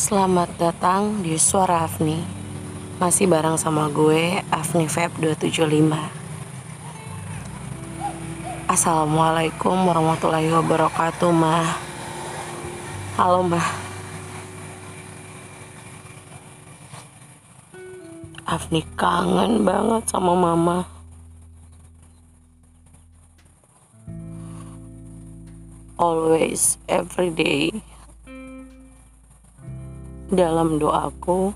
Selamat datang di Suara Afni. Masih bareng sama gue, Afni Feb 275 Assalamualaikum warahmatullahi wabarakatuh, Mah Halo, Mah Afni kangen banget sama Mama. Always, every day dalam doaku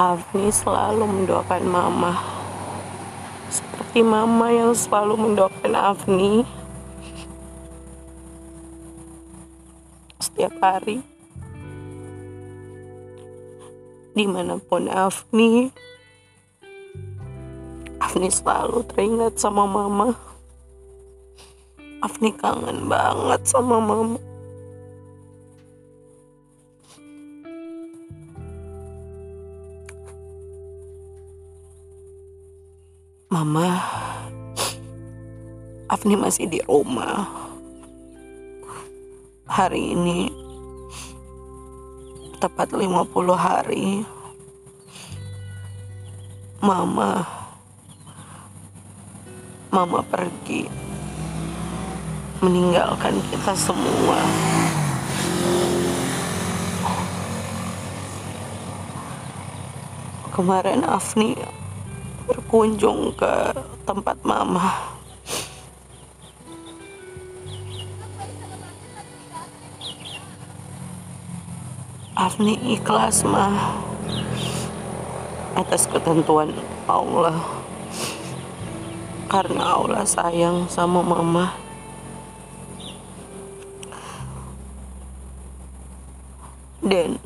Afni selalu mendoakan mama. Seperti mama yang selalu mendoakan Afni setiap hari. Di mana pun Afni Afni selalu teringat sama mama. Afni kangen banget sama mama Mama, Afni masih di rumah. Hari ini tepat 50 hari. Mama Mama pergi meninggalkan kita semua. Kemarin Afni berkunjung ke tempat mama. Afni ikhlas mah atas ketentuan Allah karena Allah sayang sama mama dan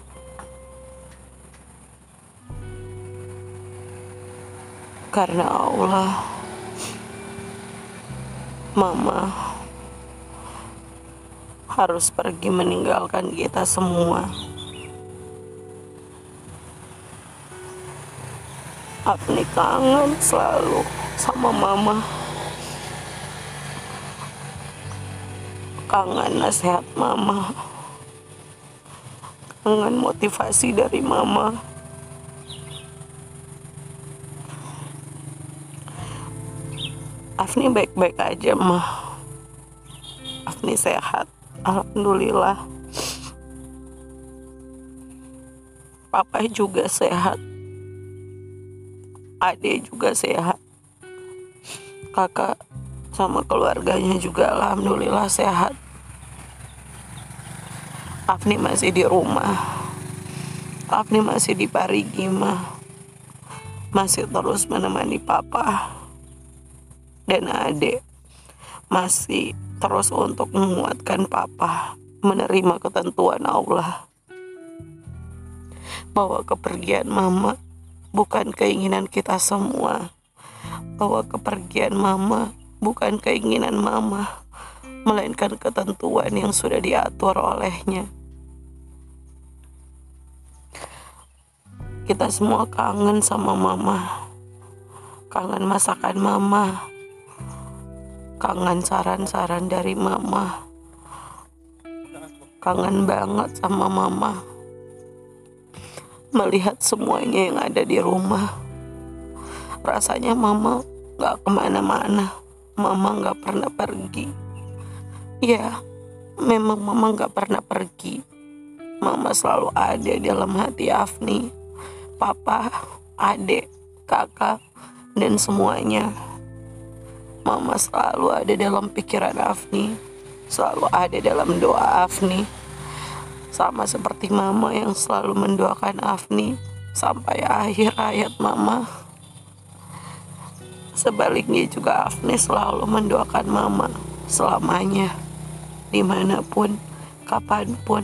karena Allah. Mama harus pergi meninggalkan kita semua. Afni kangen selalu sama Mama. Kangen nasihat Mama. Kangen motivasi dari Mama Afni baik-baik aja mah. Afni sehat Alhamdulillah. Papa juga sehat. Ade juga sehat. Kakak sama keluarganya juga Alhamdulillah sehat. Afni masih di rumah. Afni masih di Parigi mah. Masih terus menemani papa dan adik masih terus untuk menguatkan papa menerima ketentuan Allah bahwa kepergian mama bukan keinginan kita semua bahwa kepergian mama bukan keinginan mama melainkan ketentuan yang sudah diatur olehnya. Kita semua kangen sama mama kangen masakan mama kangen saran-saran dari mama. Kangen banget sama mama. Melihat semuanya yang ada di rumah. Rasanya mama gak ke mana-mana. Mama gak pernah pergi. Ya memang mama gak pernah pergi. Mama selalu ada dalam hati Afni. Papa adik kakak dan semuanya Mama selalu ada dalam pikiran Afni, selalu ada dalam doa Afni. Sama seperti Mama yang selalu mendoakan Afni sampai akhir hayat Mama. Sebaliknya juga Afni selalu mendoakan Mama selamanya, di mana pun, kapan pun.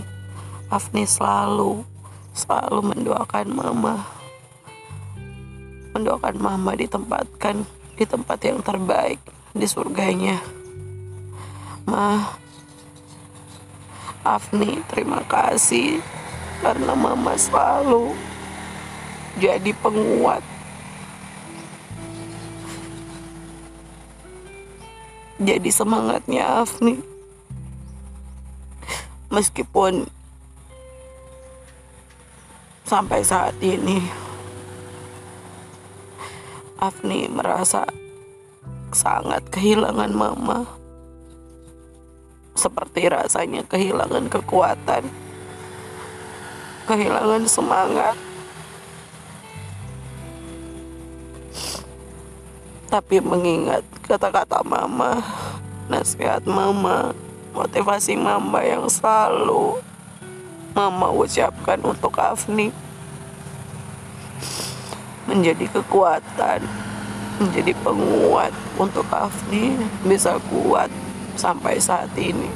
Afni selalu, selalu mendoakan Mama. Mendoakan Mama ditempatkan di tempat yang terbaik di surganya. Ma, Afni, terima kasih karena Mama selalu jadi penguat. Jadi semangatnya Afni. meskipun sampai saat ini Afni merasa sangat kehilangan mama. Seperti rasanya kehilangan kekuatan kehilangan semangat. Tapi mengingat kata-kata mama nasihat mama motivasi mama yang selalu mama ucapkan untuk Afni menjadi kekuatan menjadi penguat untuk Afni bisa kuat sampai saat ini.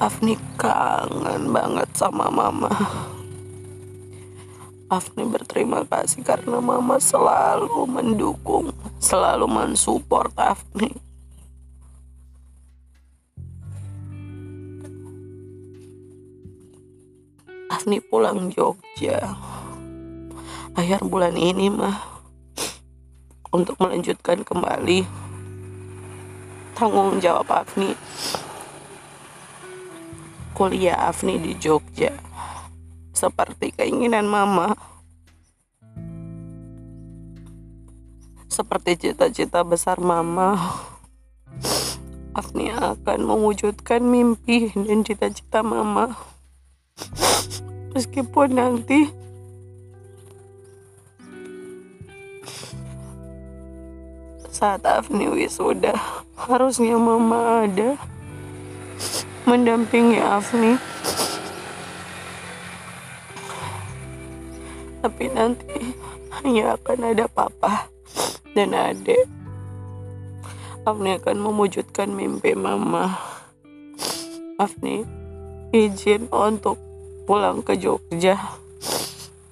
Afni kangen banget sama mama. Afni berterima kasih karena mama selalu mendukung selalu mensupport Afni. Afni pulang Jogja akhir bulan ini mah untuk melanjutkan kembali tanggung jawab Afni. Kuliah Afni di Jogja seperti keinginan mama. Seperti cita-cita besar mama Afni akan mewujudkan mimpi dan cita-cita mama. Meskipun nanti saat Afni wisuda. Harusnya mama ada mendampingi Afni. Tapi nanti hanya akan ada papa dan adik. Afni akan mewujudkan mimpi mama. Afni izin untuk pulang ke Jogja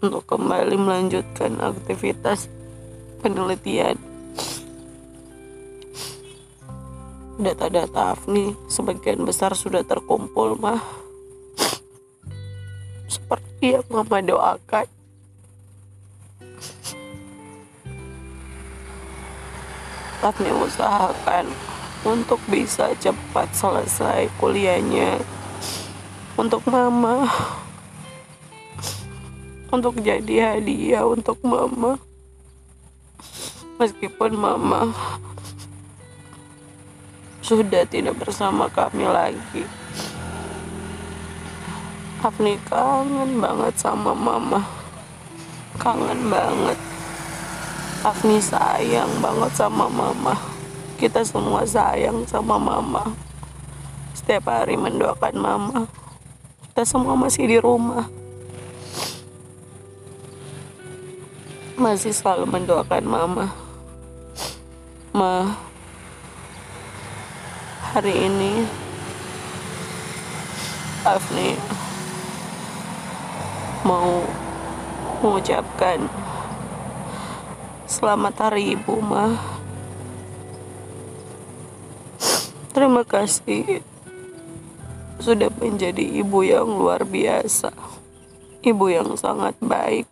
untuk kembali melanjutkan aktivitas penelitian. Data-data Afni sebagian besar sudah terkumpul, mah. Seperti yang Mama doakan. Afni usahakan untuk bisa cepat selesai kuliahnya untuk Mama untuk jadi hadiah untuk mama meskipun mama sudah tidak bersama kami lagi. Afni kangen banget sama mama. Kangen banget. Afni sayang banget sama mama. Kita semua sayang sama mama. Setiap hari mendoakan mama. Kita semua masih di rumah. Masih selalu mendoakan mama. Ma hari ini. Afni mau mengucapkan selamat hari ibu ma. Terima kasih sudah menjadi ibu yang luar biasa ibu yang sangat baik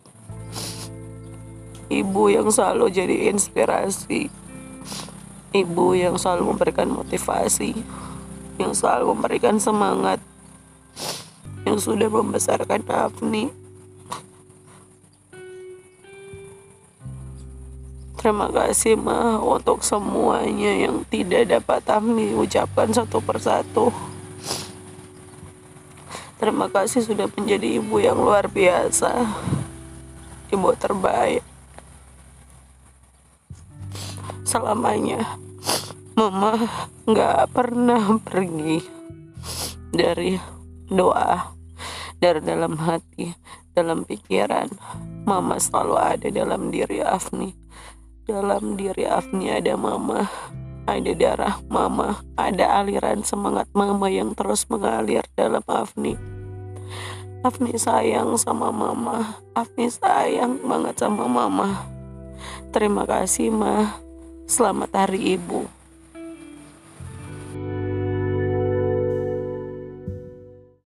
ibu yang selalu jadi inspirasi ibu yang selalu memberikan motivasi yang selalu memberikan semangat yang sudah membesarkan Afni Terima kasih Ma untuk semuanya yang tidak dapat Afni ucapkan satu persatu. Terima kasih sudah menjadi ibu yang luar biasa. Ibu terbaik selamanya mama nggak pernah pergi dari doa dari dalam hati dalam pikiran. Mama selalu ada dalam diri Afni. Dalam diri Afni ada mama ada darah mama ada aliran semangat mama yang terus mengalir dalam Afni. Afni sayang sama mama. Afni sayang banget sama mama. Terima kasih mah Selamat Hari Ibu.